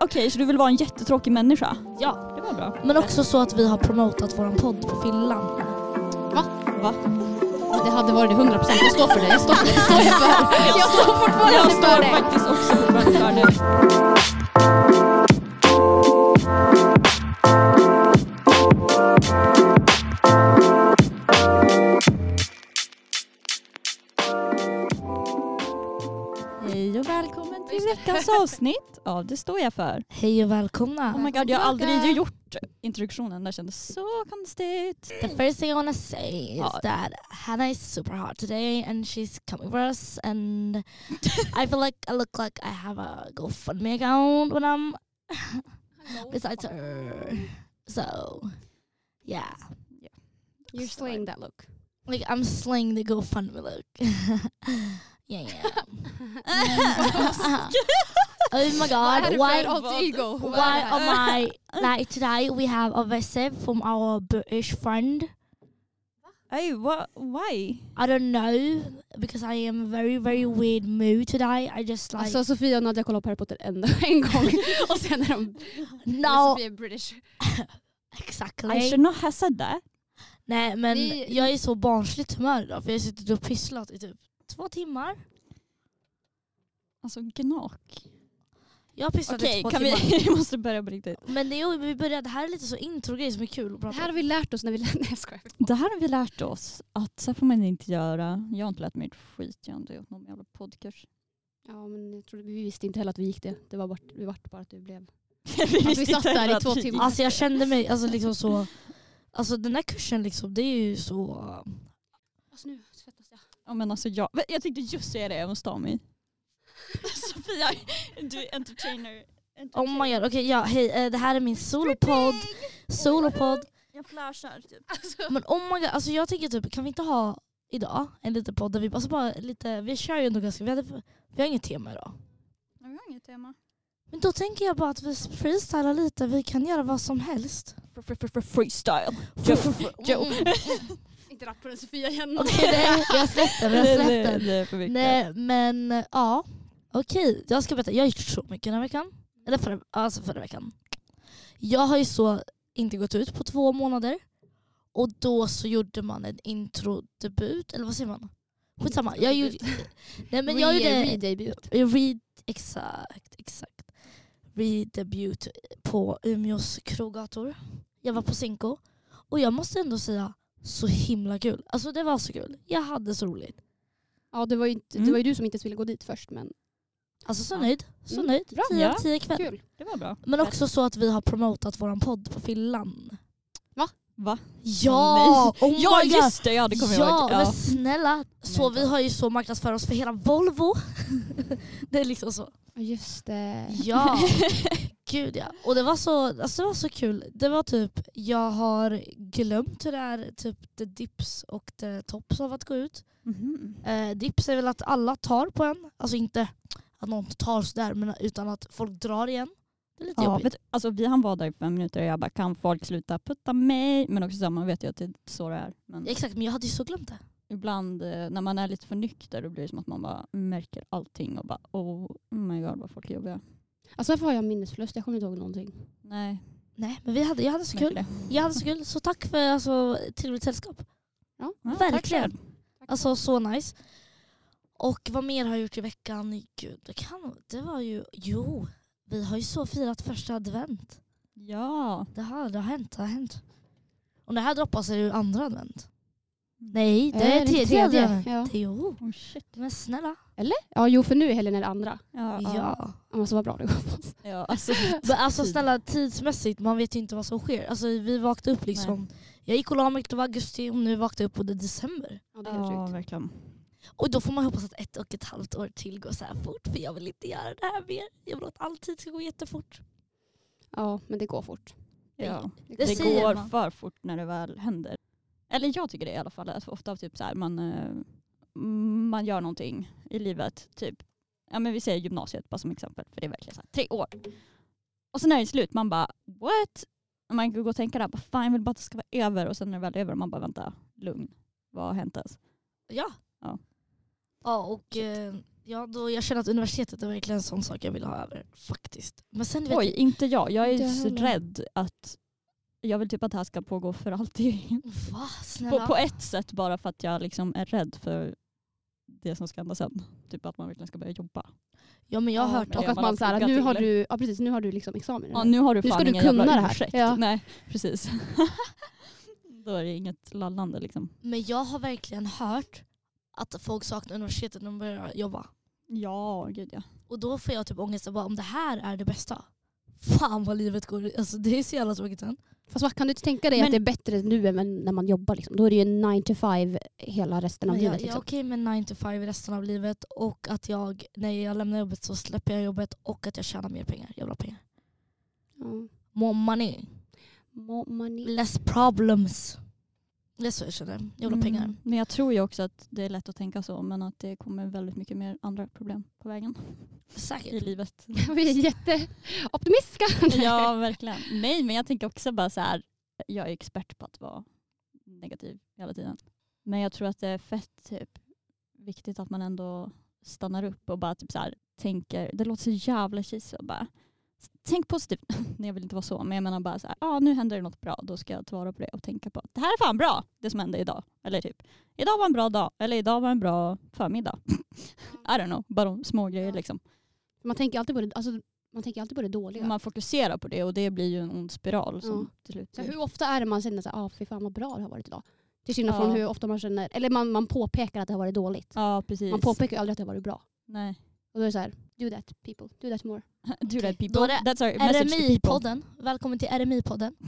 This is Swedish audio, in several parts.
okej så du vill vara en jättetråkig människa? Ja, Det var bra. men också så att vi har promotat våran podd på fyllan. Va? Det hade varit det 100%. Jag står för det. Jag står för det. Det står jag för. Jag står fortfarande Jag för står det. faktiskt också fortfarande för det. Veckans avsnitt av Det står jag för. Hej och välkomna. Oh my god, jag har aldrig gjort introduktionen, det kändes så konstigt. The first thing I wanna say is Ja. that Hannah is super hot today and she's coming for us and I feel like I look like I have a GoFundMe account when I'm besides her. So yeah. You're slaying that look. Like I'm slaying the GoFundMe look. yeah yeah. oh my god, why why am I like today we have a visit from our British friend. Hey, what, why? I don't know because I am a very very weird mood today. I just like Alltså Sofia och Nadja kollar på Harry Potter en, en gång och sen är de... no Sofia är British. exactly. I should not have said that. Nej men Vi- jag är så barnsligt humör idag för jag har suttit och pysslat i typ två timmar. Alltså gnak. Jag Okej, i två kan timmar. vi, vi måste börja på riktigt. Men det är, vi började, det här är lite så introgrej som är kul att Det prata här har om. vi lärt oss när vi... Nej jag skojar. Det här har vi lärt oss att så här får man inte göra. Jag har inte lärt mig ett skit, jag har inte gjort någon jävla podcast. Ja men jag trodde, vi visste inte heller att vi gick det. Det var bara, det var bara att du blev... vi, vi satt där i heller två vi- timmar. Alltså jag kände mig alltså liksom så, alltså den här kursen liksom det är ju så, Alltså nu. Ja, men alltså jag, jag tänkte just säga det, jag måste ta mig. Sofia, du är entertainer. oh my god, okej ja hej eh, det här är min solopodd, solopodd. Jag flashar typ. Alltså, Men oh my god, alltså jag tänker typ kan vi inte ha idag en liten podd där vi alltså bara lite, vi kör ju ändå ganska, vi, hade, vi har inget tema idag. Vi har inget tema. Men då tänker jag bara att vi freestylar lite, vi kan göra vad som helst. Freestyle. Joe. Mm. Inte rap på den Sofia igen. Okej, nej, jag släppte den, jag släppte den. för mycket. Nej men ja, okej. Jag ska berätta, jag har gjort så mycket den här veckan. Eller förra, alltså förra veckan. Jag har ju så inte gått ut på två månader. Och då så gjorde man en introdebut, eller vad säger man? Skitsamma. Jag gjorde, nej men jag gjorde Re-debut. read, exakt, exakt. Redebut på Umeås kroggator. Jag var på Cinco. Och jag måste ändå säga, så himla kul. Alltså det var så kul. Jag hade så roligt. Ja det var, ju inte, det Mm. var ju du som inte ens ville gå dit först men Alltså så Ja. nöjd. Så Mm, nöjd. bra. 10 av Ja. 10 kväll. kul. Det var bra. Men också så att vi har promotat våran podd på fyllan. Va? Ja! Oh Ja just det, ja det kommer ja, jag ihåg. men snälla. Så Men vi har ju så marknadsför oss för hela Volvo. det är liksom så. Ja, Just det. Ja, gud ja. Och det var så, alltså det var så kul. Det var typ, jag har glömt hur det är, typ the dips och the tops av att gå ut. Mhm. Eh, dips är väl att alla tar på en, alltså inte att någon tar sådär men utan att folk drar igen. Det är lite Ja, jobbigt. du, alltså, vi han var där i fem minuter och jag bara kan folk sluta putta mig? Men också så, man vet ju att det är så det är. Men Exakt, men jag hade ju så glömt det. ibland eh, när man är lite för nykter då blir det som att man bara märker allting och bara oh my god vad folk är jobbiga. Alltså varför har jag minnesförlust? Jag kommer inte ihåg någonting. Nej, Nej, men vi hade, jag hade så kul. Jag hade så kul. Så tack för alltså, trevligt sällskap. Ja. Ja, Verkligen. tack Alltså så nice. Och vad mer har jag gjort i veckan? Gud, det, kan, det var ju... Jo, vi har ju så firat första advent. Ja. Det har, det har hänt, det har hänt. Och det här droppas är ju andra advent. Nej, det är tredje, advent. Ja. Jo, Oh, shit. men snälla. ja, jo för nu är helgen det andra. Ja. Ja. Alltså vad bra det går. ja alltså, Men alltså snälla tidsmässigt, man vet ju inte vad som sker. Alltså vi vaknade upp liksom. Jag gick och la mig, det var augusti och nu vaknade jag upp och det är december. Ja, det är ja, sjukt. verkligen. Och då får man hoppas att ett och ett halvt år till går så här fort för jag vill inte göra det här mer. Jag vill att all tid ska gå jättefort. Ja, men det går fort. Ja. Det Det, går man. för fort när det väl händer. Eller jag tycker det i alla fall. Att ofta typ så här, man, eh, man gör någonting i livet. Typ, ja, men vi säger gymnasiet bara som exempel. För det är verkligen så här, tre år. Och sen är det slut. Man bara what? Och man kan gå och tänka där, bara, fan jag vill bara att det ska vara över. Och sen när det väl är över, man bara vänta, lugn. Vad har hänt ens? Ja. Ja. Ja och eh, Ja, då jag känner att universitetet är verkligen en sån sak jag vill ha över faktiskt. Men sen vet Oj, inte jag. Jag är rädd att jag vill typ att det här ska pågå för alltid. Va? På, på ett sätt bara för att jag liksom är rädd för det som ska hända sen. Typ att man verkligen ska börja jobba. Ja men jag har Ja, hört och att man man så här, nu har du, ja precis, nu har du liksom examen. Ja, nu har du Nu ska du kunna det här. Ja. Nej, precis. Då är det inget lallande liksom. Men jag har verkligen hört att folk saknar universitetet när de börjar jobba. Ja, gud ja. Och då får jag typ ångest bara, om det här är det bästa. Fan vad livet går. Alltså, det är så jävla tråkigt sen. Fast vad kan du inte tänka dig Men- att det är bättre nu än när man jobbar? Liksom? Då är det ju 9 to 5 hela resten av jag, livet. jag är Liksom. okej med 9 to 5 resten av livet och att jag, när jag lämnar jobbet så släpper jag jobbet och att jag tjänar mer pengar. Jag vill ha pengar. Ja. More money, Mo- money. less problems. Det är så jag känner. Jag vill ha pengar. Mm. Men jag tror ju också att det är lätt att tänka så men att det kommer väldigt mycket mer andra problem på vägen i Säkert. livet. Vi är jätteoptimistiska. ja, verkligen. Nej, men jag tänker också bara så här. Jag är expert på att vara negativ hela tiden. Men jag tror att det är fett typ, viktigt att man ändå stannar upp och bara typ så här, tänker. Det låter så jävla cheesy bara tänk positivt. Nej, jag vill inte vara så, men jag menar bara så här, ah, nu händer det något bra. Då ska jag ta vara på det och tänka på att det här är fan bra, det som hände idag. Eller typ, idag var en bra dag. Eller idag var en bra förmiddag. I don't know, bara de små grejer liksom. Man tänker alltid på det, alltså, man tänker alltid på det dåliga. Man fokuserar på det och det blir ju en ond spiral som Ja. till slut så hur ofta är det man känner att ah, fy fan vad bra det har varit idag? Till skillnad Ja. från hur ofta man känner, eller man, man påpekar att det har varit dåligt. Ja, precis. Man påpekar ju aldrig att det har varit bra. Nej. Och då är det så här, do that people, do that more. Do that Då people. är det That's our message. RMI-podden. Välkommen till RMI-podden.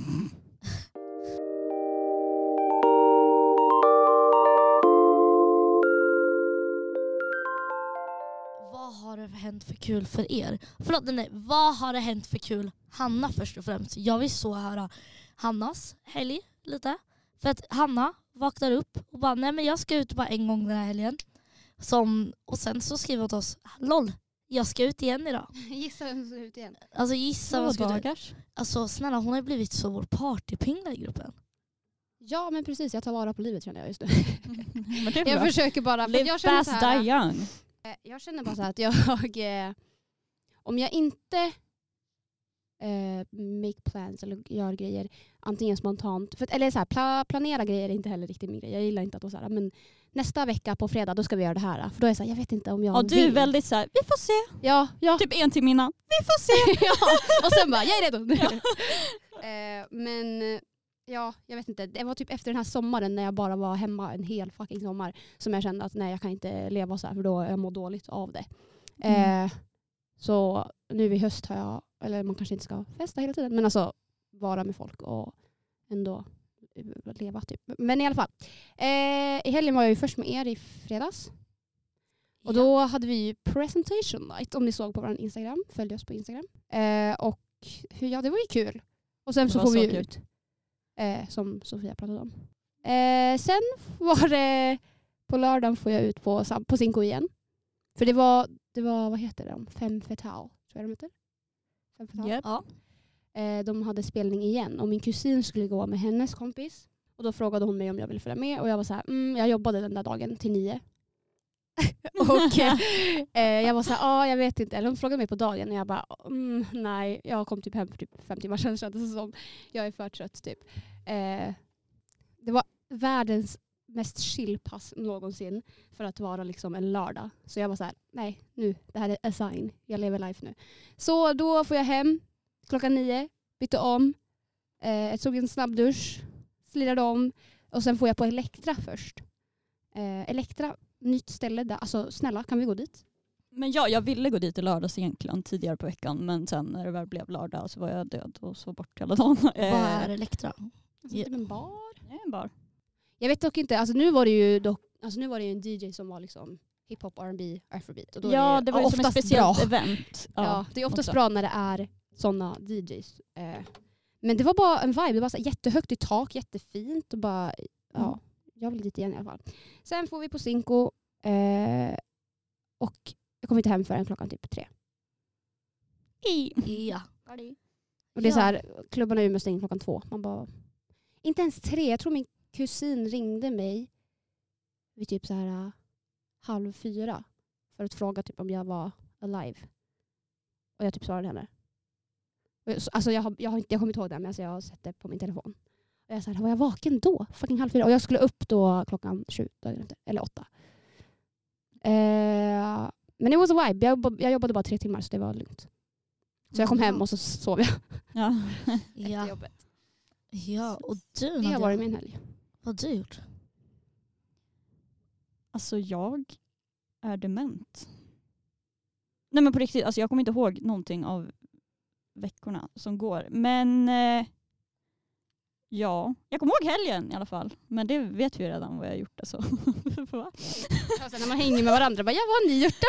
Vad har det hänt för kul för er? Förlåt, nej. Vad har det hänt för kul Hanna först och främst? Jag vill så höra Hannas helg lite. För att Hanna vaknar upp och bara, nej men jag ska ut bara en gång den här helgen. Som, och sen så skriver hon till oss, LOL, jag ska ut igen idag. Gissa vem som ser ut igen. Alltså gissa vad ska du dagars. Alltså snälla hon har ju blivit så vår partypingla i gruppen. Ja men precis, jag tar vara på livet känner jag just nu. Men det är Jag bra. försöker bara, för Live jag känner fast, så här, die young. Eh, Jag känner bara så här att jag, eh, om jag inte eh, make plans eller gör grejer antingen spontant, för, att- eller så här, pla, planera grejer är inte heller riktigt min grej. Jag gillar inte att vara så här, men nästa vecka på fredag då ska vi göra det här. För då är jag så här, jag vet inte om jag Ja, du är väldigt såhär, vi får se. Ja, ja. Typ en timme innan. Vi får se. ja. Och sen bara, jag är redo. eh, men eh, ja, jag vet inte. Det var typ efter den här sommaren när jag bara var hemma en hel fucking sommar som jag kände att nej jag kan inte leva så här för då jag mår dåligt av det. Mm. Eh, så nu i höst har jag, eller man kanske inte ska festa hela tiden, men alltså vara med folk och ändå leva typ. Men i alla fall. Eh, I helgen var jag ju först med er i fredags. Och då hade vi ju presentation night om ni såg på vår Instagram. Följ oss på Instagram. Eh, och hur- ja, det var ju kul. Och sen Det så får vi så kul. ut. Eh, som Sofia pratade om. Eh, sen var det på lördagen får jag ut på, på Cinco igen. För det var, det var, vad heter de? Fem Fetal, tror jag de heter. Fem Fetal. Japp. Ja. Eh, de hade spelning igen och min kusin skulle gå med hennes kompis. Och då frågade hon mig om jag ville följa med och jag var så här, mm, jag jobbade den där dagen till nio. och eh, jag var så här, ah, jag vet inte. Eller hon frågade mig på dagen och jag bara, mm, nej, jag kom typ hem för typ fem timmar sedan kändes det som. Jag är för trött typ. Eh, det var världens mest chillpass någonsin för att vara liksom en lördag. Så jag var så här, nej nu, det här är a sign. Jag lever life nu. Så då får jag hem klockan nio, bytte om, eh, jag tog en snabbdusch, slirade om och sen får jag på Elektra först. Eh, Elektra, nytt ställe där, alltså snälla kan vi gå dit? Men ja, jag ville gå dit i lördags egentligen tidigare på veckan men sen när det väl blev lördag så var jag död och så bort hela dagen. Vad Eh, är Elektra? Alltså, Ja. typ en bar? det är en bar. Jag vet dock inte, alltså nu var det ju dock, alltså nu var det ju en DJ som var liksom hiphop, R&B, afrobeat. Och då Ja, ju det var ju som ett speciellt bra. event. Ja, det är oftast också. bra när det är sådana DJs. Eh, men det var bara en vibe, det var så jättehögt i tak, jättefint och bara, ja, Mm. jag vill dit igen i alla fall. Sen får vi på Cinco eh, och jag kommer inte hem förrän klockan typ tre. Ja. Och det är så här, klubbarna i Umeå stänger klockan två. Man bara, inte ens tre, jag tror min kusin ringde mig vid typ så här äh, halv fyra för att fråga typ, om jag var alive. Och jag typ svarade henne. Så- Alltså jag, har, jag, har inte, jag kommer inte ihåg det men alltså jag har sett det på min telefon. Och jag sa, var jag vaken då? Fucking halv fyra. Och jag skulle upp då klockan sju, dagen efter, eller åtta. Eh, men it was a vibe. Jag, jag jobbade bara tre timmar så det var lugnt. Så jag kom hem och så sov jag Ja. efter Ja, jobbet. ja och du Det har varit min helg. vad har du gjort? Alltså jag är dement. Nej men på riktigt, alltså jag kommer inte ihåg någonting av veckorna som går. Men eh, ja, jag kommer ihåg helgen i alla fall. Men det vet vi redan vad jag har gjort. Alltså. Alltså, när man hänger med varandra, bara, ja vad har ni gjort då?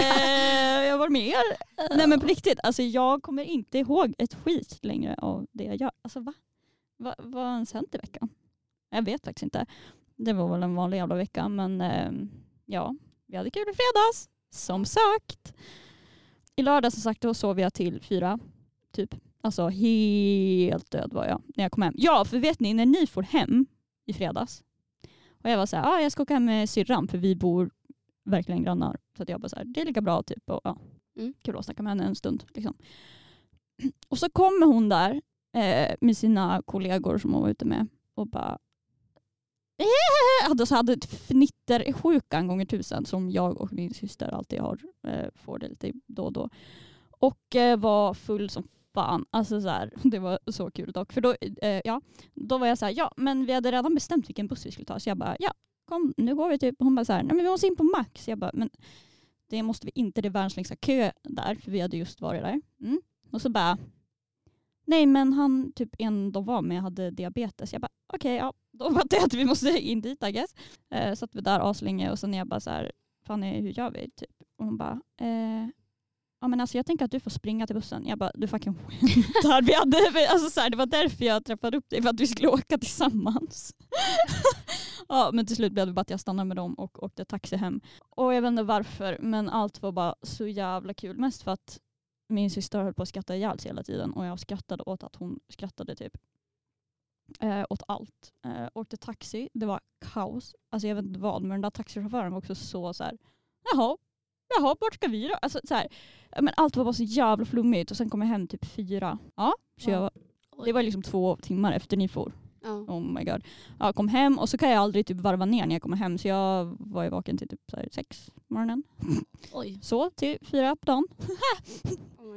eh, jag var med er. Nej men på riktigt, alltså jag kommer inte ihåg ett skit längre av det jag gör. Alltså va? va vad har ens hänt i veckan? Jag vet faktiskt inte. Det var väl en vanlig jävla vecka men eh, ja, vi hade kul i fredags. Som sagt. I lördag som sagt då sov jag till fyra, typ. Alltså helt död var jag när jag kom hem. Ja, för vet ni när ni får hem i fredags och jag var så här, ah, jag ska åka hem med syrran för vi bor verkligen grannar. Så att jag bara så här, det är lika bra typ. Och, ja, Mm. Kul att snacka med henne en stund. Liksom. Och så kommer hon där eh, med sina kollegor som hon var ute med och bara hade, alltså, så hade fnittersjukan gånger tusen som jag och min syster alltid har. Eh, får det lite då och då. Och eh, var full som fan. Alltså så här, det var så kul dock. För då, eh, ja, då var jag så här, ja men vi hade redan bestämt vilken buss vi skulle ta. Så jag bara, ja kom nu går vi typ. Hon bara så här, nej men vi måste in på Max. Jag bara, men det måste vi inte, det är världens längsta kö där. För vi hade just varit där. Mm. Och så bara, nej men han, typ en de var med hade diabetes. Jag bara, okej ja, då fattar jag att vi måste in dit I guess. Eh, satt vi där aslänge och sen jag bara så här, Fanny hur gör vi? Typ. Och hon bara, eh, ja men alltså jag tänker att du får springa till bussen. Jag bara, du fucking skämtar. Vi hade, alltså så här, det var därför jag träffade upp dig, för att vi skulle åka tillsammans. ja men till slut blev det bara att jag stannade med dem och åkte taxi hem. Och jag vet inte varför, men allt var bara så jävla kul. Mest för att min syster höll på att skratta ihjäl sig hela tiden och jag skrattade åt att hon skrattade typ. Eh, åt allt. Eh, åkte taxi, det var kaos. Alltså jag vet inte vad, men den där taxichauffören var också så så här. jaha, jaha, vart ska vi då? Alltså, så här, men allt var bara så jävla flummigt och sen kom jag hem typ fyra. Ja, så jag, det var liksom två timmar efter ni for. Ja. Oh my god. Jag kom hem och så kan jag aldrig typ varva ner när jag kommer hem så jag var ju vaken till typ så här sex på morgonen. Oj. Så till fyra på dagen.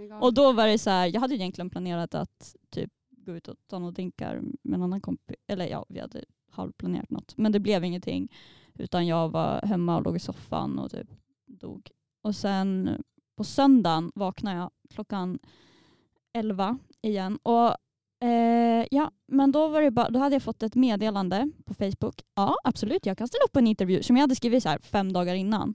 Oh. Och då var det så här, jag hade egentligen planerat att typ gå ut och ta några drinkar med en annan kompis. Eller ja, vi hade halvplanerat något. Men det blev ingenting. Utan jag var hemma och låg i soffan och typ dog. Och sen på söndagen vaknade jag klockan 11 igen. Och eh, ja, men då, var det bara, då hade jag fått ett meddelande på Facebook. Ja, absolut, jag kan ställa upp på en intervju som jag hade skrivit så här fem dagar innan.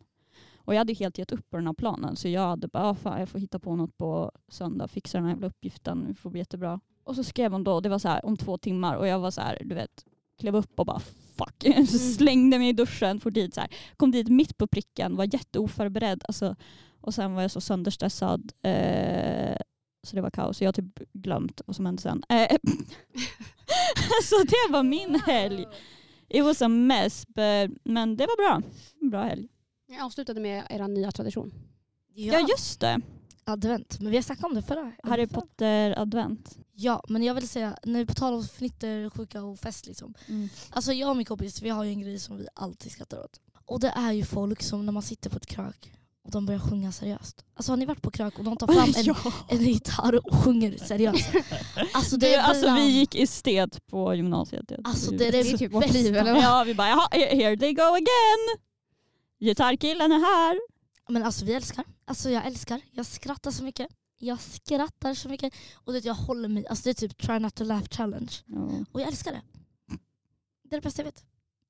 Och jag hade helt gett upp på den här planen så jag hade bara, ah, fan, jag får hitta på något på söndag, fixa den här jävla uppgiften, det får bli jättebra. Och så skrev hon då, det var så här om två timmar och jag var så här, du vet, klev upp och bara fuck. Så slängde mig i duschen, for dit så här. Kom dit mitt på pricken, var jätteoförberedd. Alltså, och sen var jag så sönderstressad. Eh, så det var kaos. Jag har typ glömt vad som hände sen. Eh, så det var min helg. It was a mess, but, men det var bra. Bra helg. Jag avslutade med er nya tradition. Ja, just det. Advent. Men vi har snackat om det förra. Harry Potter advent. Ja, men jag vill säga, när på tal om fnitter, sjuka och fest liksom. Alltså jag och min kompis, vi har ju en grej som vi alltid skrattar åt. Och det är ju folk som när man sitter på ett krök och de börjar sjunga seriöst. Alltså har ni varit på krök och de tar fram en, ja. en gitarr och sjunger seriöst? Alltså det Du, är alltså bland- vi gick estet på gymnasiet. Alltså det är Det det är typ vårt bästa. liv eller vad? Ja, vi bara, jaha, here they go again. Gitarrkillen är här. Men alltså vi älskar. Alltså jag älskar. Jag skrattar så mycket. Jag skrattar så mycket. Och det jag håller mig, alltså det är typ try not to laugh challenge. Och jag älskar det. Det är det bästa jag vet.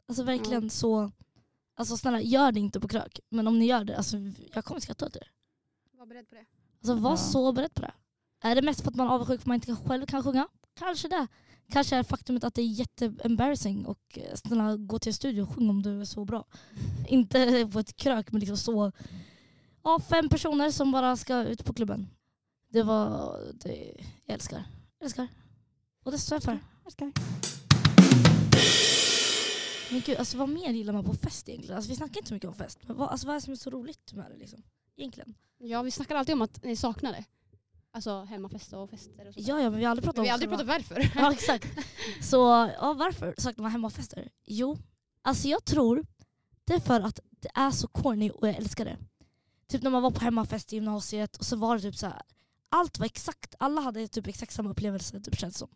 Alltså verkligen så, alltså snälla gör det inte på krök. Men om ni gör det, alltså jag kommer skratta åt er. Var beredd på det. Alltså var Ja. så beredd på det. Är det mest för att man är avundsjuk för att man inte själv kan sjunga? Kanske det. Kanske är faktumet att det är jätte-embarrassing och eh, snälla gå till en studio och sjung om du är så bra. Inte på ett krök med liksom så, ja fem personer som bara ska ut på klubben. Det var, det, jag älskar. Jag älskar. Och det står jag för. Men gud, alltså vad mer gillar man på fest egentligen? Alltså, vi snackar inte så mycket om fest. Men vad, alltså, vad är det som är så roligt med det liksom? Egentligen. Ja, vi snackar alltid om att ni saknar det. Alltså hemmafester och fester och sånt. Ja, ja men vi har aldrig pratat Men om vi har aldrig pratat varför. Ja exakt. Så ja, varför saknar man hemmafester? Jo, alltså jag tror det är för att det är så corny och jag älskar det. Typ när man var på hemmafest i gymnasiet och så var det typ så här. allt var exakt, alla hade typ exakt samma upplevelse typ känns som.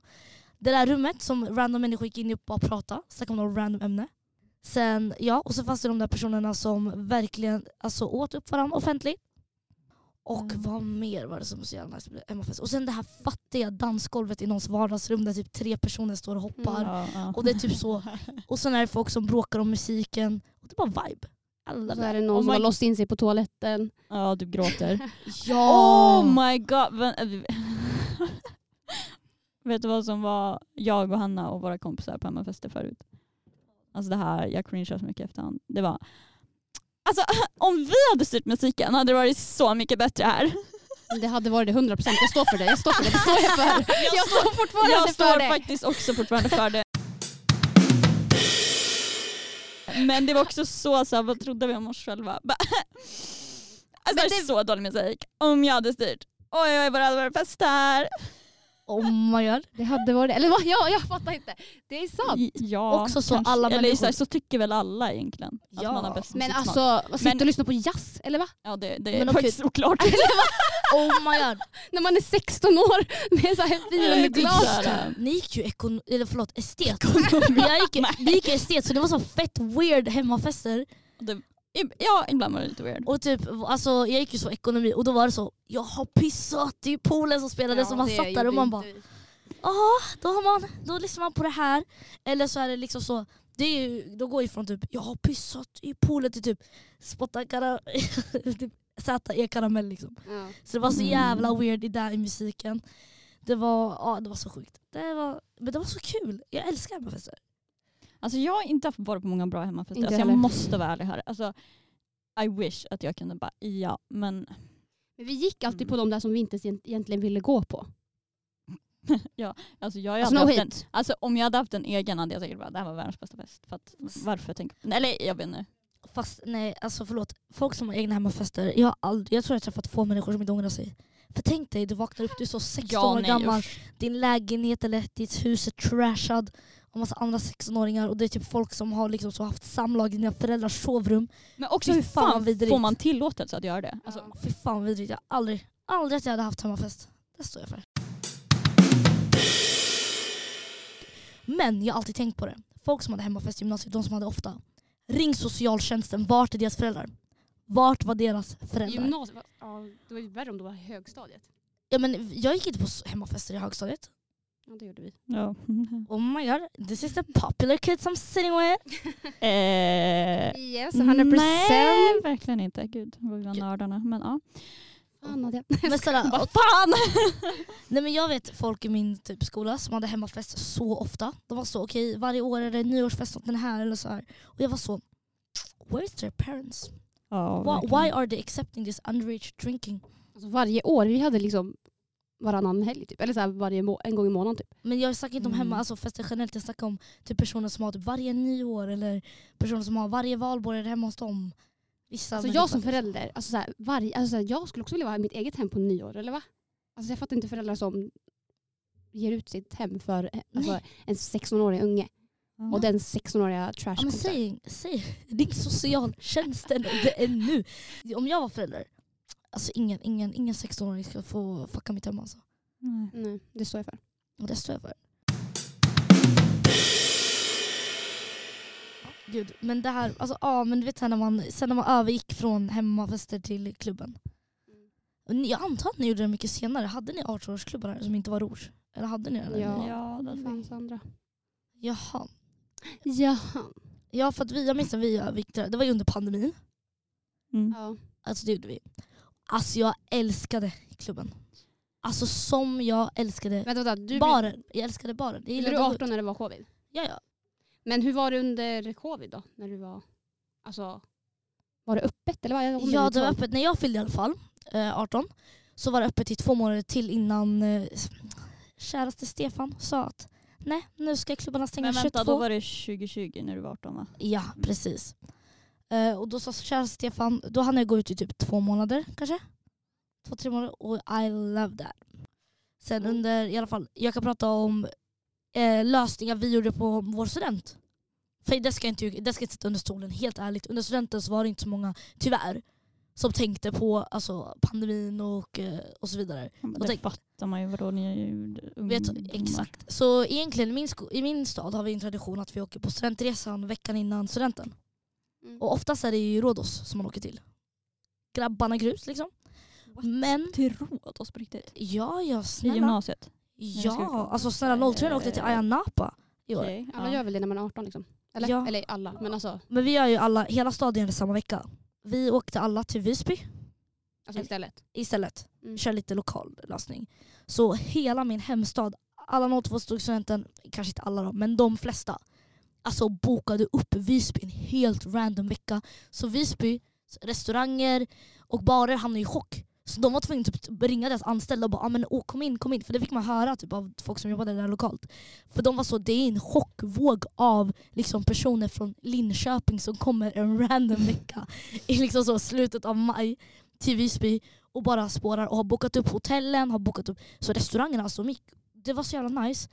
Det där rummet som random människor gick in i och bara pratade, snackade om något random ämne. Sen, ja, och så fanns det de där personerna som verkligen alltså, åt upp varandra offentligt. Och Mm. vad mer var det som var så jävla nice med hemmafest? Och sen det här fattiga dansgolvet i någons vardagsrum där typ tre personer står och hoppar. Mm. Ja, ja. Och det är typ så. Och sen är det folk som bråkar om musiken. Och det är bara vibe. Alla Och så är det Oh någon som my- har låst in sig på toaletten. ja, du gråter. Ja! Oh my god. Vet du vad som var jag och Hanna och våra kompisar på hemmafester förut? Alltså det här, jag cringear så mycket efterhand. Det var, alltså om vi hade styrt musiken hade det varit så mycket bättre här. Det hade varit det 100%. Jag står för det. Jag står för det. Det står jag för. Jag står fortfarande Jag för står det. faktiskt också fortfarande för det. Men det var också så, så här, vad trodde vi om oss själva? Alltså det är så dålig musik. Om jag hade styrt. Oj oj vad det hade varit fest här. Oh my god. Det hade varit det. Eller vad? Ja, jag fattar inte. Det är sant. Ja, Också så kanske. alla Eller så, här, så tycker väl alla egentligen. Att Ja. man har bäst Men alltså, Men- och lyssnar på jazz? Eller va? Ja det, det är Men okej. faktiskt oklart. Oh my god. När man är 16 år med så här firande glas. här, Ni gick ju ekon eller förlåt, estet. jag gick, vi gick estet så det var så fett weird hemmafester. det, ja ibland var det lite weird. Och typ, alltså, jag gick ju så ekonomi och då var det så, jag har pissat i poolen som spelade så man satt där och man bara Ja, då, har man, då lyssnar man på det här. Eller så är det liksom så, det är ju, då går ju från typ jag har pissat i poolen till typ spotta kara, typ, Z-E karamell liksom. Ja. Så det var så jävla weird i där i musiken. Det var, ja, det var så sjukt. Det var, men det var så kul. Jag älskar hemmafester. Alltså jag har inte haft varit på många bra hemmafester. Inte Alltså jag heller. måste vara ärlig här. Alltså, I wish att jag kunde bara, ja men Men vi gick alltid Mm. på de där som vi inte egent- egentligen ville gå på. alltså jag Alltså, no haft en, alltså om jag hade haft en egen hade jag säkert bara, det här var världens bästa fest. För att, varför tänker Eller jag vet inte. Fast nej, alltså förlåt. Folk som har egna hemmafester, jag, har aldrig, jag tror jag har träffat få människor som inte ångrar sig. För tänk dig, du vaknar upp, du är så 16 år nej, gammal, usch. din lägenhet eller ditt hus är trashad och massa andra 16-åringar och det är typ folk som har liksom så haft samlag i dina föräldrars sovrum. Men också Fy hur fan, fan vidrigt. får man tillåtelse att göra det? Alltså, Ja. Fy fan vidrigt, jag aldrig, aldrig att jag hade haft hemmafest. Det står jag för. Men jag har alltid tänkt på det. Folk som hade hemmafest i gymnasiet, de som hade ofta. Ring socialtjänsten, vart är deras föräldrar? Vart var deras föräldrar? Gymnasiet, ja, det var ju värre om det var högstadiet. Ja, men jag gick inte på hemmafester i högstadiet. Ja det gjorde vi. ja. Oh my god, this is the popular kids I'm sitting with. eh, Yes, Nej, verkligen inte. Gud vad vi var nördarna. Men ja. Fan Nadja. Men sådär, Vad fan! nej, men jag vet folk i min typ skola som hade hemmafest så ofta. De var så okej, varje år är det nyårsfest åt den här eller så här. Och jag var så, where's their parents? Ja, Why, why are they accepting this underage drinking? Alltså, varje år, vi hade liksom varannan helg typ. Eller så här, varje en gång i månaden typ. Men jag snackar inte om Mm. hemma, alltså fester generellt. Jag snackar om typ personer som har typ varje nyår eller personer som har varje valborg det hemma hos dem. Vissa Alltså jag som förälder, alltså så här, varje, alltså så här, jag skulle också vilja vara i mitt eget hem på nyår, eller va? Alltså jag fattar inte föräldrar som ger ut sitt hem för eh, alltså, en 16-årig unge. Ja. Och den 16-åriga Ja, men säg, säg, ring socialtjänsten, det är nu. Om jag var förälder, alltså ingen, ingen, ingen 16-åring ska få fucka mitt hem alltså. Nej. Nej, det står jag för. Och det står jag för. Gud, men det här, alltså ja men du vet sen när man, sen när man övergick från hemmafester till klubben. Och ni- Jag antar att ni gjorde det mycket senare. Hade ni 18-årsklubbar här som inte var rouge? Eller hade ni det? Ja. Ja, Det det fanns andra. Jaha. Jaha. Ja för att vi, jag minns när vi övergick det, det var ju under pandemin. mm. Ja. Alltså det gjorde vi. Alltså jag älskade klubben. Alltså som jag älskade Vänta, vänta. Du, baren. Jag älskade baren. Jag Blev du att gå 18 ut. när det var covid? Ja, ja. Men hur var det under covid då? När du var... Alltså, var det öppet? Eller vad? Jag ja det var öppet när jag fyllde i alla fall, eh, 18. Så var det öppet i två månader till innan eh, käraste Stefan sa att nej nu ska klubbarna stänga Men 22. vänta, då var det 2020 när du var 18 va? Ja, precis. Eh, och då sa kära Stefan, då hann jag gå ut i typ två månader kanske. Två, tre månader och I love that. Sen Mm. under, i alla fall, jag kan prata om eh, lösningar vi gjorde på vår student. För det ska, inte, det ska inte sitta under stolen, helt ärligt. Under studenten så var det inte så många, tyvärr, som tänkte på alltså, pandemin och, eh, och så vidare. Ja, det tänk- fattar man ju, vadå ni är ju Vet, ungdomar. exakt. Så egentligen min, i min stad har vi en tradition att vi åker på studentresan veckan innan studenten. Mm. Och oftast är det ju Rhodos som man åker till. Grabbarna grus liksom. What? Men Till Rhodos på riktigt? ja, ja I snälla. gymnasiet? Ja, alltså snälla 03 åkte till Ayia Napa i år. Okej, Alla ja. gör väl det när man är 18 liksom? Eller, Ja. eller alla, men alltså, Men vi gör ju alla, hela stadion samma vecka. Vi åkte alla till Visby alltså istället. istället. Mm. Kör lite lokal lösning. Så hela min hemstad, alla 02 studenten, kanske inte alla då, men de flesta, alltså bokade upp Visby en helt random vecka. Så Visby, restauranger och barer hamnade i chock. Så de var tvungna typ att typ ringa deras anställda och bara ah, men, åh, kom in, kom in. För det fick man höra typ, av folk som jobbade där lokalt. För de var så, det är en chockvåg av liksom, personer från Linköping som kommer en random vecka i liksom så, slutet av maj till Visby och bara spårar och har bokat upp hotellen, har bokat upp så restaurangerna. Alltså, de gick- det var så jävla nice.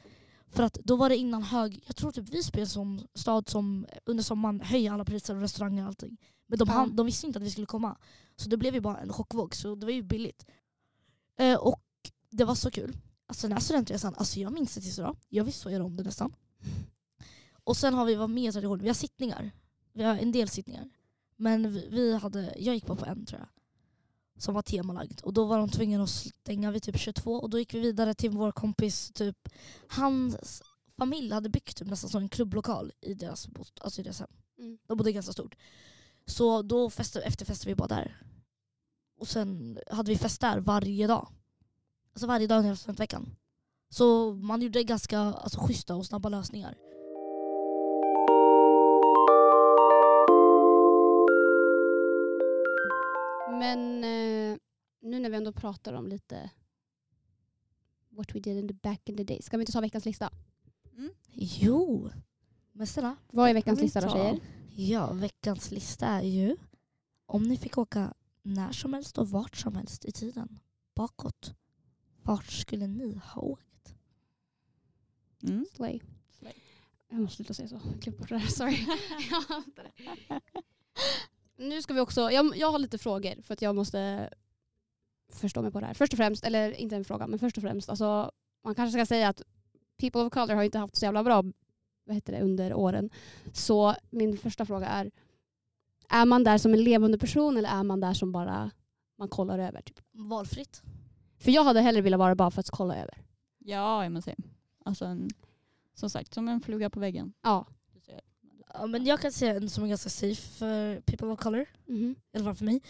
För att då var det innan hög, jag tror typ Visby är sån stad som under sommaren höjer alla priser och restauranger och allting. Men de, hann, de visste inte att vi skulle komma. Så det blev ju bara en chockvåg, så det var ju billigt. Eh, och det var så kul. Alltså den här studentresan, alltså jag minns det tills idag. Jag visste så göra om det nästan. Och sen har vi, vad mer tradition? Vi har sittningar. Vi har en del sittningar. Men vi, vi hade, jag gick bara på en tror jag. Som var temalagd. Och då var de tvungna att stänga vid typ 22 och då gick vi vidare till vår kompis, typ hans familj hade byggt typ nästan som en klubblokal i deras, bost- alltså i deras hem. Mm. De bodde ganska stort. Så då festade, efterfestade vi bara där. Och sen hade vi fest där varje dag. Alltså varje dag under hela studentveckan. Så man gjorde ganska alltså, schyssta och snabba lösningar. Men eh, nu när vi ändå pratar om lite what we did in the back in the day. Ska vi inte ta veckans lista? Jo, men snälla. Vad är veckans lista då tjejer? Ja, veckans lista är ju om ni fick åka när som helst och vart som helst i tiden bakåt. Vart skulle ni ha åkt? Mm. Slay. Slay. Jag måste sluta säga så. Klipp bort det där. Sorry. Nu ska vi också, jag, jag har lite frågor för att jag måste förstå mig på det här. Först och främst, eller inte en fråga, men först och främst, alltså, man kanske ska säga att people of color har inte haft så jävla bra vad heter det, under åren. Så min första fråga är, är man där som en levande person eller är man där som bara man kollar över? Typ? Valfritt. För jag hade hellre velat vara bara för att kolla över. Ja, jag måste säga. Alltså en, som sagt, som en fluga på väggen. Ja. Ja, men jag kan säga en som är ganska safe för people of color. Mhm. I alla fall för mig.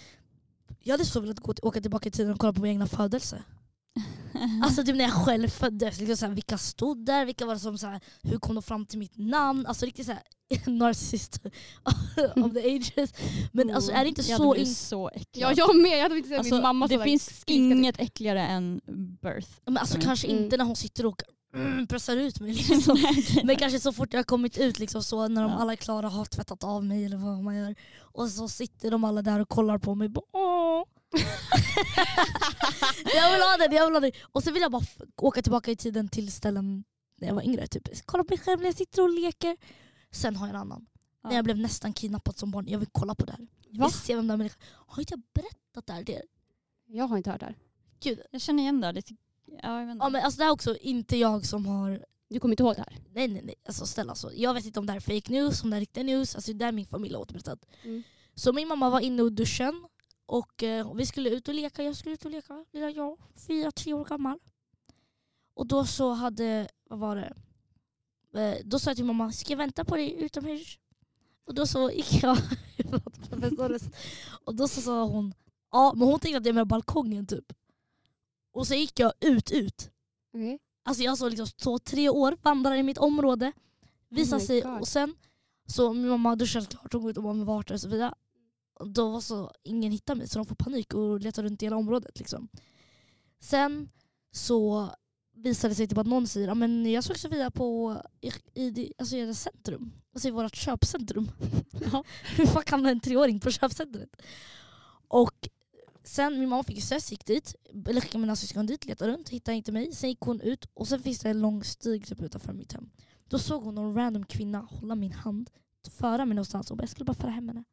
Jag hade så velat gå, åka tillbaka i tiden och kolla på min egna födelse. Alltså typ när jag själv föddes, liksom så här, vilka stod där, vilka var det som så här, hur kom de fram till mitt namn? Alltså riktigt såhär narcissist of the ages. Men alltså är det inte jag så... In, så äcklad. Ja, jag med. Jag hade inte sett Alltså, min mamma det finns skrika. inget äckligare än birth. men alltså Mm. kanske Mm. inte när hon sitter och mm, pressar ut mig. Liksom. Men kanske så fort jag har kommit ut, liksom, så när de Ja. alla är klara har tvättat av mig eller vad man gör. Och så sitter de alla där och kollar på mig. Bara, Åh. jag vill ha den, jag vill ha den. Och så vill jag bara åka tillbaka i tiden till ställen när jag var yngre. Typ. Kolla på mig själv när jag sitter och leker. Sen har jag en annan. Ja. När jag blev nästan kidnappad som barn. Jag vill kolla på det här. Jag vill se vem den människan Har inte jag berättat det här till er? Jag har inte hört det här. Gud. Jag känner igen det. Lite, ja, jag vet inte. Ja, men alltså, det här är också inte jag som har Du kommer inte ihåg det här? Nej nej nej, alltså snälla alltså. Jag vet inte om det här är fake news, om det är riktig news. Alltså det är min familj har återberättat. Mm. Så min mamma var inne och duschen och eh, vi skulle ut och leka. Jag skulle ut och leka, lilla jag, fyra, tre år gammal. Och då så hade, vad var det? Eh, då sa jag till mamma, ska jag vänta på dig utomhus? Och då så gick jag, och då så sa hon, ja men hon tänkte att jag med balkongen typ. Och så gick jag ut, ut. Okej. Alltså jag såg liksom två, tre år, vandrar i mitt område. Visar Oh sig God. och sen så min mamma duschade klart, hon går ut och bara med vart och så vidare. Och då var så ingen hittar mig så de får panik och letar runt i hela området. Liksom. Sen så visar det sig typ att någon säger "Ja, men jag såg Sofia på i, i, alltså i centrum, alltså i vårt köpcentrum. Ja. Hur fan kan en treåring på köpcentret? Och sen min mamma fick ju stress, gick dit, skickade mina syskon dit, letade runt, hittade inte mig. Sen gick hon ut och sen finns det en lång stig typ utanför mitt hem. Då såg hon någon random kvinna hålla min hand, föra mig någonstans och bara, jag skulle bara föra hem henne.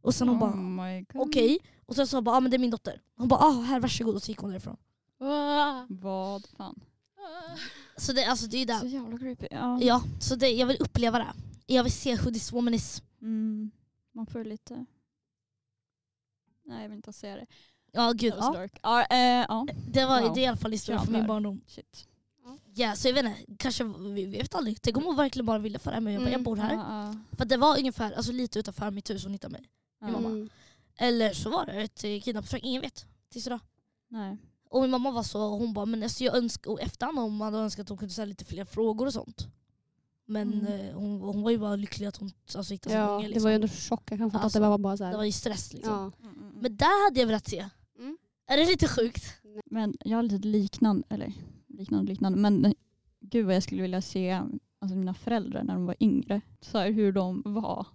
Och sen hon oh bara okej, och sen sa hon bara ah, men det är min dotter. Hon bara ah, här varsågod och så gick hon därifrån. Vad fan. Så det, alltså, det är Så där. jävla creepy. Ja. Ja, så det, jag vill uppleva det. Jag vill se who this woman is. Mm. Man får lite... Nej jag vill inte säga det. Ja gud, That was ja. dark. Ja, eh, ja. Det, var, Wow. det är i alla fall historien från min barndom. Shit. Ja, så jag vet inte, kanske, vi vet aldrig. Tänk om hon verkligen bara ville föra mig. Jag, bara, Mm. jag bor här. Ja, ja. För det var ungefär alltså, lite utanför mitt hus hon hittade mig. Mamma. Mm. Eller så var det ett eh, kidnappningsförsök, ingen vet. Tills idag. Nej. Och min mamma var så, hon bara, men alltså jag önskar, och efterhand om man hade önskat att hon kunde ställa lite fler frågor och sånt. Men Mm. eh, hon, hon var ju bara lycklig att hon alltså, hittade sin Ja, unge. det Liksom. var ju ändå chock. Jag kan fatta Alltså, att det var bara så här. det var ju stress liksom. ja. Mm, mm, mm. Men där hade jag velat se. Mm. Är det lite sjukt? Men jag har lite liknande, eller liknande liknande, men eh, gud vad jag skulle vilja se alltså mina föräldrar när de var yngre. Så här, hur de var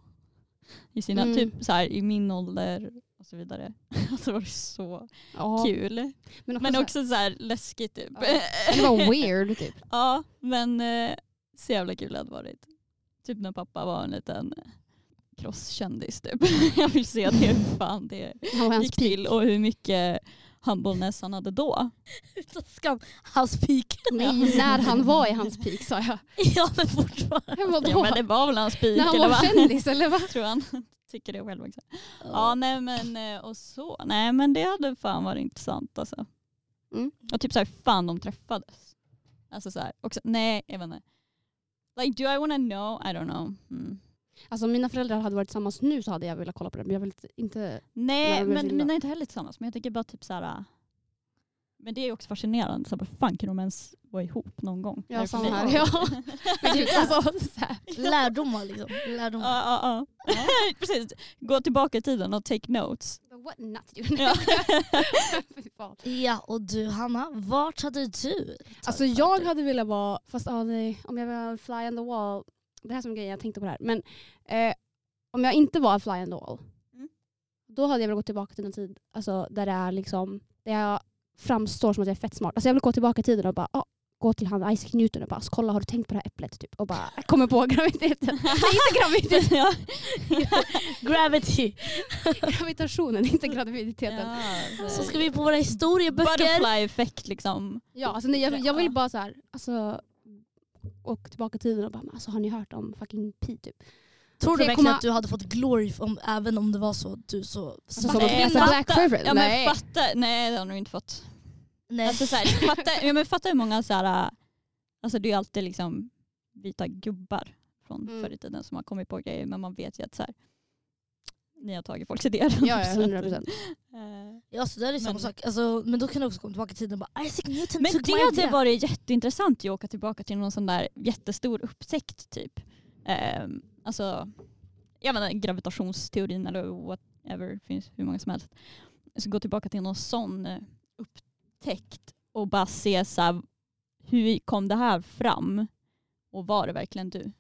i sina, Mm. typ så här, i min ålder och så vidare. Alltså det var så Ja. kul. Men också, Men så här- också så här läskigt typ. Ja. det var weird typ. ja, men eh, så jävla kul det hade varit. Typ när pappa var en liten crosskändis typ. jag vill se det, hur fan det hans gick till och hur mycket humbleness han hade då. Utan skam. House peak. Nej, när han var i hans peak sa jag. ja men fortfarande. Vadå? Ja, men det var väl hans peak när han eller var vad? kändis eller vad? Tror han tycker det själv också. Ja nej men eh, och så. Nej men det hade fan varit intressant alltså. Mm. Och typ såhär fan de träffades. Alltså såhär också, nej jag vet inte. Like do I wanna know? I don't know. Mm. Alltså om mina föräldrar hade varit tillsammans nu så hade jag velat kolla på det. Men jag vill inte... Nej Ja, men men mina är inte heller tillsammans men jag tycker bara typ såhär. Men det är också fascinerande. Så här, fan kan de ens vara ihop någon gång? Ja, samma här. Ja. Typ, alltså, så här. Lärdomar liksom. Lärdomar. Ja, ja, ja. Precis. Gå tillbaka i tiden och take notes. What not you? Ja. Ja och du Hanna, vart hade du Alltså jag hade velat vara, fast ja, nej, om jag var fly on the wall, det här som grejen jag tänkte på det här. Men eh, om jag inte var fly on the wall, Mm. då hade jag velat gå tillbaka till en tid alltså, där det är liksom, där jag framstår som att jag är fett smart. Alltså jag vill gå tillbaka i tiden och bara, ah, gå till han Isaac Newton och bara, kolla har du tänkt på det här äpplet? Typ. Och bara, jag kommer på graviditeten. Nej inte graviditeten, ja. Gravity. gravitationen, inte graviditeten. Ja, Så ska vi på våra historieböcker. Butterfly effekt liksom. Ja, alltså, nej, jag, jag vill bara så här, alltså, åka tillbaka i tiden och bara, alltså, har ni hört om fucking Pi typ? Tror du verkligen att du hade fått glory om, även om det var så att du så... Alltså, så som att Nej, fatta- Black River? Ja, men Nej. fatta, nej det har nog inte fått. Nej. Alltså, så här, fatta, ja, men fatta hur många så här, alltså det är ju alltid liksom vita gubbar från Mm. förr i tiden som har kommit på grejer men man vet ju att så här, ni har tagit folks idéer. Ja, ja, Så att, 100 procent. eh, Ja, så det är samma Men- sak. Alltså, men då kan du också komma tillbaka i tiden och bara Isaac Newton Men det hade idea. varit jätteintressant att åka tillbaka till någon sån där jättestor upptäckt typ. Ehm, alltså, jag menar gravitationsteorin eller whatever, finns hur många som helst. Så gå tillbaka till någon sån eh, upptäckt och bara se så här, hur kom det här fram? Och var det verkligen du?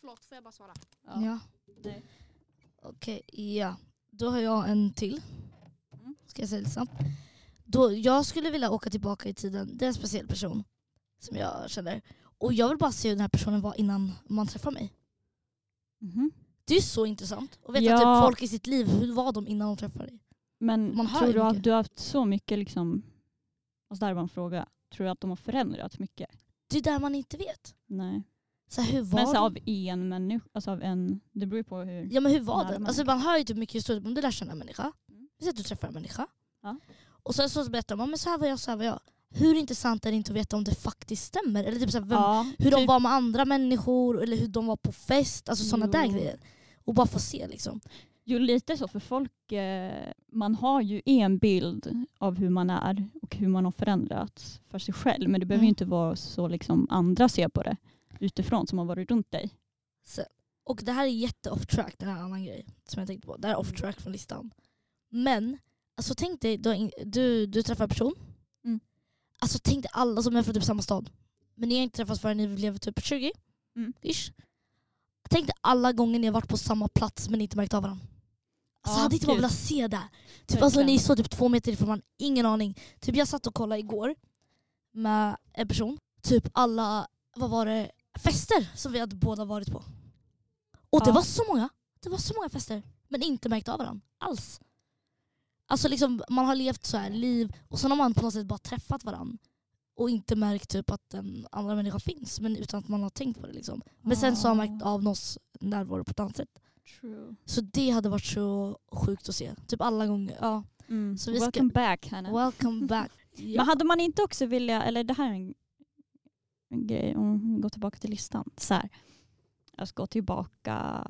Förlåt, får jag bara svara? Ja. Nej. Okej, ja. Då har jag en till. Mm. Ska jag säga lite snabbt? Då, jag skulle vilja åka tillbaka i tiden. Det är en speciell person som jag känner. Och jag vill bara se hur den här personen var innan man träffar mig. Mhm. Det är så intressant. att veta Ja. typ folk i sitt liv, hur var de innan de träffade dig? Men Man tror du att du har haft så mycket liksom, alltså där var en fråga, tror du att de har förändrats mycket? Det är där man inte vet. Nej. Så här, hur var Men så av en människa, alltså av en, det beror ju på hur. Ja men hur var den? man Alltså man hör ju typ mycket historier om du lär känna en människa. Mm. Vi säger att du träffar en människa. Ja. Och sen så berättar de, "Ja, men så här var jag, så här var jag. Hur intressant är det inte att veta om det faktiskt stämmer? Eller typ så här, vem, ja, hur de typ, var med andra människor, eller hur de var på fest. Alltså sådana där grejer. Och bara få se liksom. Jo lite så för folk, eh, man har ju en bild av hur man är och hur man har förändrats för sig själv. Men det behöver Mm. inte vara så liksom andra ser på det utifrån som har varit runt dig. Så, och det här är jätte off track, det här annan grej som jag tänkte på. Det här är off track från listan. Men, alltså tänk dig, du, du, du träffar en person. Alltså tänk dig alla som är från typ samma stad. Men ni har inte träffats förrän ni blev typ 20 Mm. ish. Tänk dig alla gånger ni har varit på samma plats men inte märkt av varandra. Alltså Ja, hade inte man velat se det? Typ, alltså, ni står typ två meter ifrån varandra, ingen aning. Typ jag satt och kollade igår med en person. Typ alla, vad var det, fester som vi hade båda varit på. Och det Ja. var så många. Det var så många fester. Men inte märkt av varandra alls. Alltså liksom, man har levt så här liv och sen har man på något sätt bara träffat varandra. Och inte märkt typ att den andra människan finns men utan att man har tänkt på det. Liksom. Men sen så har man märkt av någons närvaro på ett annat sätt. True. Så det hade varit så sjukt att se. Typ alla gånger. Ja. Mm. Så vi ska- Welcome back Hanna. Welcome back. Men Ja. hade man inte också vilja, eller det här är en, en grej, om vi går tillbaka till listan. Så här, att gå tillbaka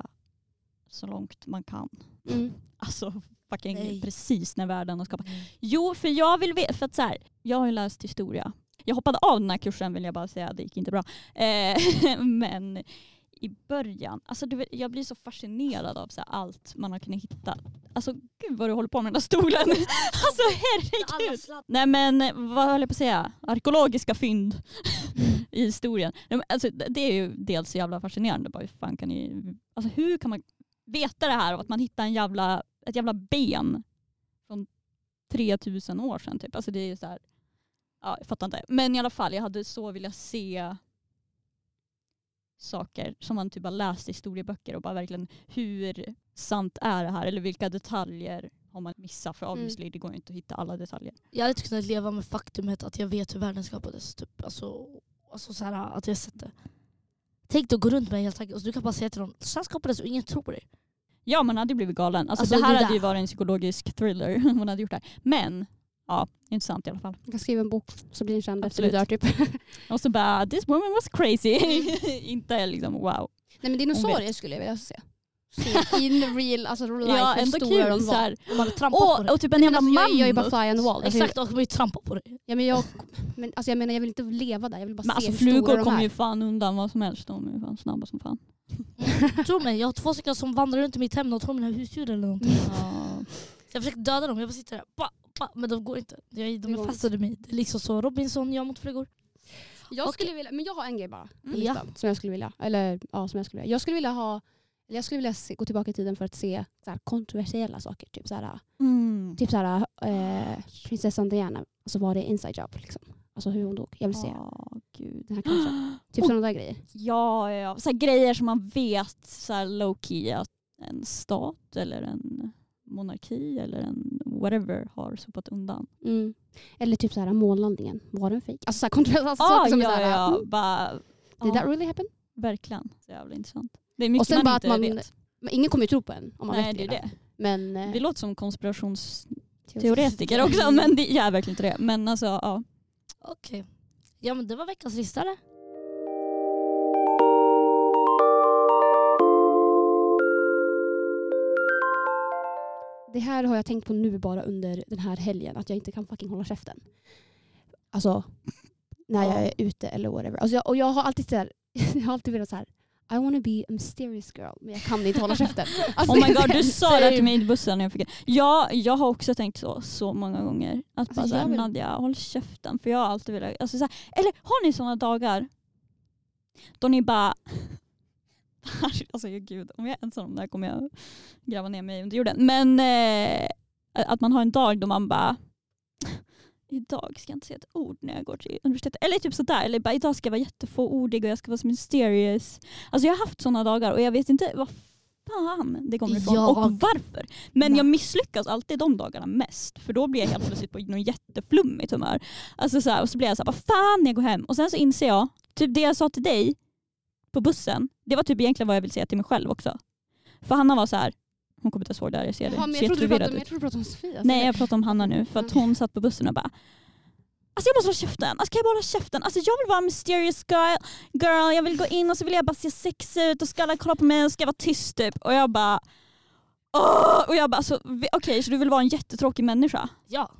så långt man kan. Mm. Alltså fucking Nej. precis när världen har skapat. Jo, för jag vill veta, för att så här, jag har ju läst historia. Jag hoppade av den här kursen vill jag bara säga, det gick inte bra. Eh, men i början, alltså du vet, jag blir så fascinerad av så här, allt man har kunnat hitta. Alltså gud vad du håller på med den där stolen. alltså herregud. Nej men vad höll jag på att säga? Arkeologiska fynd i historien. Nej, men Alltså, det är ju dels så jävla fascinerande. Bara, hur, fan kan ni, alltså, hur kan man veta det här av att man hittar en jävla, ett jävla ben från 3000 år sedan? Typ. Alltså, det är ju så här, ja, jag fattar inte. Men i alla fall, jag hade så velat se saker som man typ har läst i historieböcker och bara verkligen hur sant är det här? Eller vilka detaljer har man missat? För obviously det går ju inte att hitta alla detaljer. Jag hade inte kunnat leva med faktumet att jag vet hur världen skapades. Typ. Alltså, alltså så här, att jag sett det. Tänk dig att gå runt med en hel tanke och du kan bara säga till någon så här skapades och ingen tror på dig. Ja man hade blivit galen. Alltså, Alltså, det här det hade ju varit en psykologisk thriller om hon hade gjort det här. Men ja, intressant i alla fall. Jag kan skriva en bok så blir den känd efter du dör typ. Och så bara this woman was crazy. inte liksom wow. Nej men dinosaurier skulle jag vilja se. In real, alltså real life Ja hur ändå stora kul. de var. här. De hade trampat på Och, dig. och typ en jävla alltså, jag, jag är bara mammut. fly on the wall. Exakt, de kommer ju trampa på dig. Ja, men, jag, men alltså, jag menar jag vill inte leva där, jag vill bara Men se alltså hur flugor kommer ju fan undan vad som helst. De är ju fan snabba som fan. Tro mig, jag har två stycken som vandrar runt i mitt hem. De tror mina husdjur eller någonting. Ja. Jag försöker döda dem, jag bara sitter där. Ba, ba, men de går inte. De Det är fastade i mig. Det är liksom så Robinson, jag mot flugor. Jag Okej. skulle vilja, men jag har en grej bara Mm. listan som jag skulle vilja. Eller ja, som jag skulle vilja. Jag skulle vilja ha jag skulle vilja se, gå tillbaka i tiden för att se så här, kontroversiella saker. Typ så här, Mm. typ så här, eh, prinsessan Diana, alltså var det inside job liksom. Alltså hur hon dog. Jag vill se Åh, gud. den här kanske. Typ Och- sådana där grejer. Ja, ja. Så grejer som man vet så här low key att en stat eller en monarki eller en whatever har sopat undan. Mm. Eller typ så här månlandningen, var den fejk? Alltså så här kontroversiella Ah, saker som är ja, så här, ja. mm, Bara, did that really happen? verkligen. Så jävla intressant. Det är mycket Och sen man bara inte man, vet. ingen kommer ju tro på en om man Nej, vet det är det. det. Men, eh, Vi låter som konspirationsteoretiker teoretiker. också men det är verkligen inte det. Men alltså ja. Okej. Ja men det var veckans lista eller? Det här har jag tänkt på nu bara under den här helgen, att jag inte kan fucking hålla käften. Alltså, när jag Ja. är ute eller whatever. Alltså jag, och jag har alltid så här, jag har alltid velat så här. I wanna be a mysterious girl, men jag kan inte hålla käften. Alltså, Oh my god, du sa det till mig i bussen när jag fick Ja, jag har också tänkt så, så många gånger. Att bara Alltså, såhär, jag vill- Nadja håll käften. För jag har alltid velat, alltså, såhär, eller har ni sådana dagar då ni bara Alltså gud, om jag är ensam om det här kommer jag gräva ner mig under jorden. Men eh, att man har en dag då man bara Idag ska jag inte säga ett ord när jag går till universitetet. Eller typ sådär. Eller bara idag ska jag vara jättefåordig och jag ska vara mysterious. Alltså jag har haft sådana dagar och jag vet inte vad fan det kommer ifrån Jag- och varför. Men Nej. jag misslyckas alltid de dagarna mest. För då blir jag helt plötsligt på någon jätteflummigt humör. Alltså så och så blir jag så här, vad fan när jag går hem. Och sen så inser jag, typ det jag sa till dig på bussen, det var typ egentligen vad jag vill säga till mig själv också. För Hanna var så här, hon kommer ihåg det här, jag ser det. Jaha, men jag trodde du pratade, jag trodde du pratade om Sofia. Nej jag pratar om Hanna nu för att hon satt på bussen och bara Alltså jag måste hålla käften, alltså kan jag bara hålla käften? Alltså jag vill vara en mysterious girl, girl, jag vill gå in och så vill jag bara se sex ut och ska alla kolla på mig och ska jag vara tyst typ. Och jag bara Åh! Och jag bara alltså, okej så du vill vara en jättetråkig människa? Ja.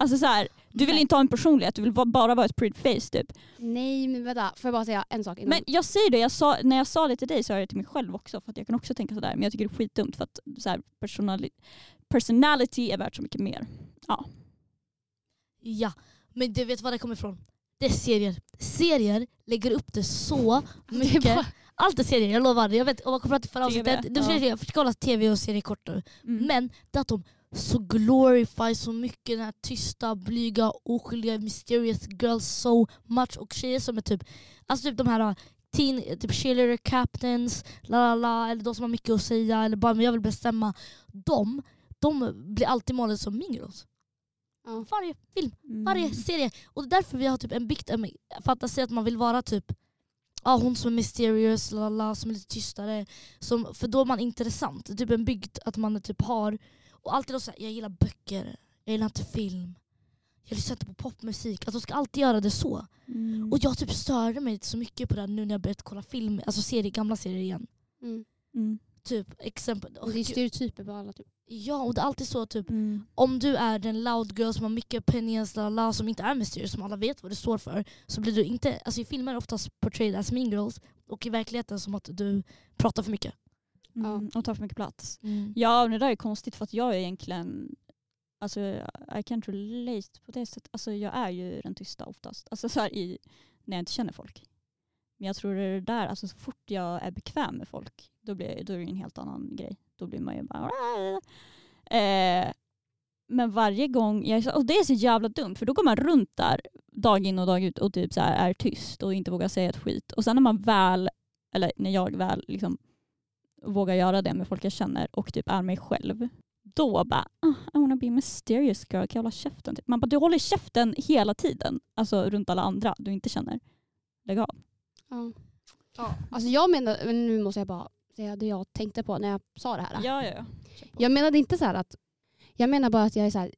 Alltså så här, du vill Nej. inte ha en personlighet, du vill bara vara ett pretty face typ. Nej men vänta, får jag bara säga en sak innan? Men jag säger det, jag sa, när jag sa det till dig sa jag det till mig själv också för att jag kan också tänka sådär men jag tycker det är skitdumt för att så här, personali- personality är värt så mycket mer. Ja. Men du vet var det kommer ifrån? Det är serier. Serier lägger upp det så Det mycket. bara- Allt är serier, jag lovar. Jag vet, om man kommer att förra avsnittet, ja. jag försöker hålla tv och serier kort nu. Mm. Men det är att de så glorify så mycket den här tysta, blyga, oskyldiga, mysterious girls so much. Och tjejer som är typ, alltså typ de här teen, typ cheerleader captains, la la la, eller de som har mycket att säga, eller bara men jag vill bestämma. De, de blir alltid målade som girls. Ja. Varje film, Mm. varje serie. Och det är därför vi har typ en byggt en fantasi att man vill vara typ Ja, hon som är mysterious, la, la, som är lite tystare. Som, för då är man intressant. Typ en bygd att man typ har... Och alltid då såhär, jag gillar böcker, jag gillar inte film. Jag lyssnar inte på popmusik. Att de ska alltid göra det så. Mm. Och jag typ störde mig så mycket på det nu när jag börjat kolla film, alltså serier, gamla serier igen. Mm. Mm. Typ exempel. Och det är stereotyper på alla. Typ. Ja, och det är alltid så typ Mm. om du är den loud girl som har mycket opinions, la, la, la, som inte är mysterious, som alla vet vad du står för, så blir du inte, alltså i filmer är det oftast portrayed as mean girls, och i verkligheten som att du pratar för mycket. Mm. Och tar för mycket plats. Mm. Ja, och det där är konstigt för att jag är egentligen, alltså I can't relate på det sättet. Alltså jag är ju den tysta oftast. Alltså så i, när jag inte känner folk. Men jag tror det är det där, alltså så fort jag är bekväm med folk, då, blir, då är det en helt annan grej. Då blir man ju bara eh, Men varje gång, jag, och det är så jävla dumt för då går man runt där dag in och dag ut och typ så är tyst och inte vågar säga ett skit. Och sen när man väl, eller när jag väl liksom vågar göra det med folk jag känner och typ är mig själv. Då bara, ah, I wanna be mysterious girl, kan jag hålla käften? Typ. Man bara, du håller käften hela tiden. Alltså runt alla andra du inte känner. Lägg av. Ja. Alltså jag menar, men nu måste jag bara säga det jag tänkte på när jag sa det här. Ja, ja, ja. Jag menade inte så här att, jag menar bara att jag är så här,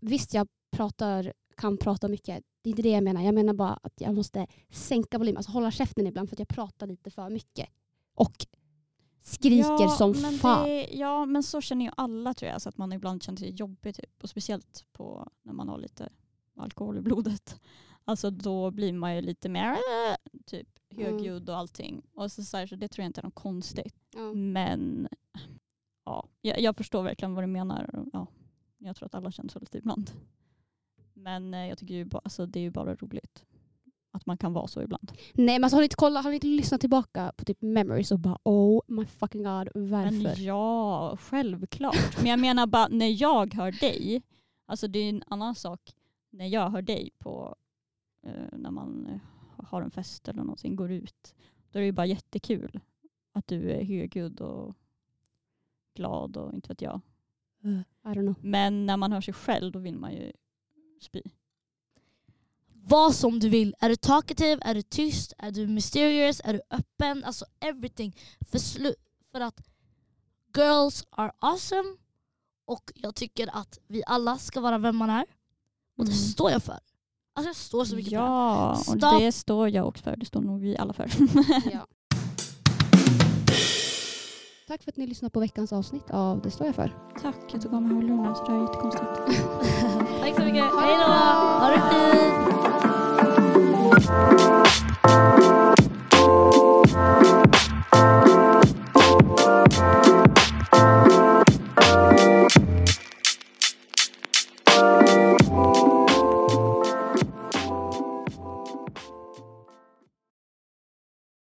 visst jag pratar, kan prata mycket, det är inte det jag menar. Jag menar bara att jag måste sänka volymen, alltså hålla käften ibland för att jag pratar lite för mycket. Och skriker som men fan. Det, ja, men så känner ju alla tror jag. Så att man ibland känner sig jobbig typ. Och speciellt på, när man har lite alkohol i blodet. Alltså då blir man ju lite mer äh, typ högljudd och allting. Och så, så, här, så det tror jag inte är något konstigt. Ja. Men ja, jag, jag förstår verkligen vad du menar. Ja, jag tror att alla känner så lite ibland. Men eh, jag tycker ju bara, alltså, det är ju bara roligt. Att man kan vara så ibland. Nej men alltså, har, ni inte kollat, har ni inte lyssnat tillbaka på typ memories och bara oh my fucking god varför? Men ja, självklart. Men jag menar bara när jag hör dig, alltså det är en annan sak när jag hör dig på eh, när man eh, har en fest eller någonting, går ut. Då är det ju bara jättekul att du är högljudd och glad och inte vet jag. I don't know. Men när man hör sig själv då vill man ju spy. Vad som du vill. Är du talkative? Är du tyst? Är du mysterious? Är du öppen? Alltså everything. För, för att girls are awesome och jag tycker att vi alla ska vara vem man är. Och det Mm. står jag för. Alltså jag står så mycket för det. Ja, och det står jag också för. Det står nog vi alla för. Ja. Tack för att ni lyssnade på veckans avsnitt av Det står jag för. Tack, jag tog av mig hörlurarna så det här är jättekonstigt. Tack så mycket. Hej då! Ha det fint!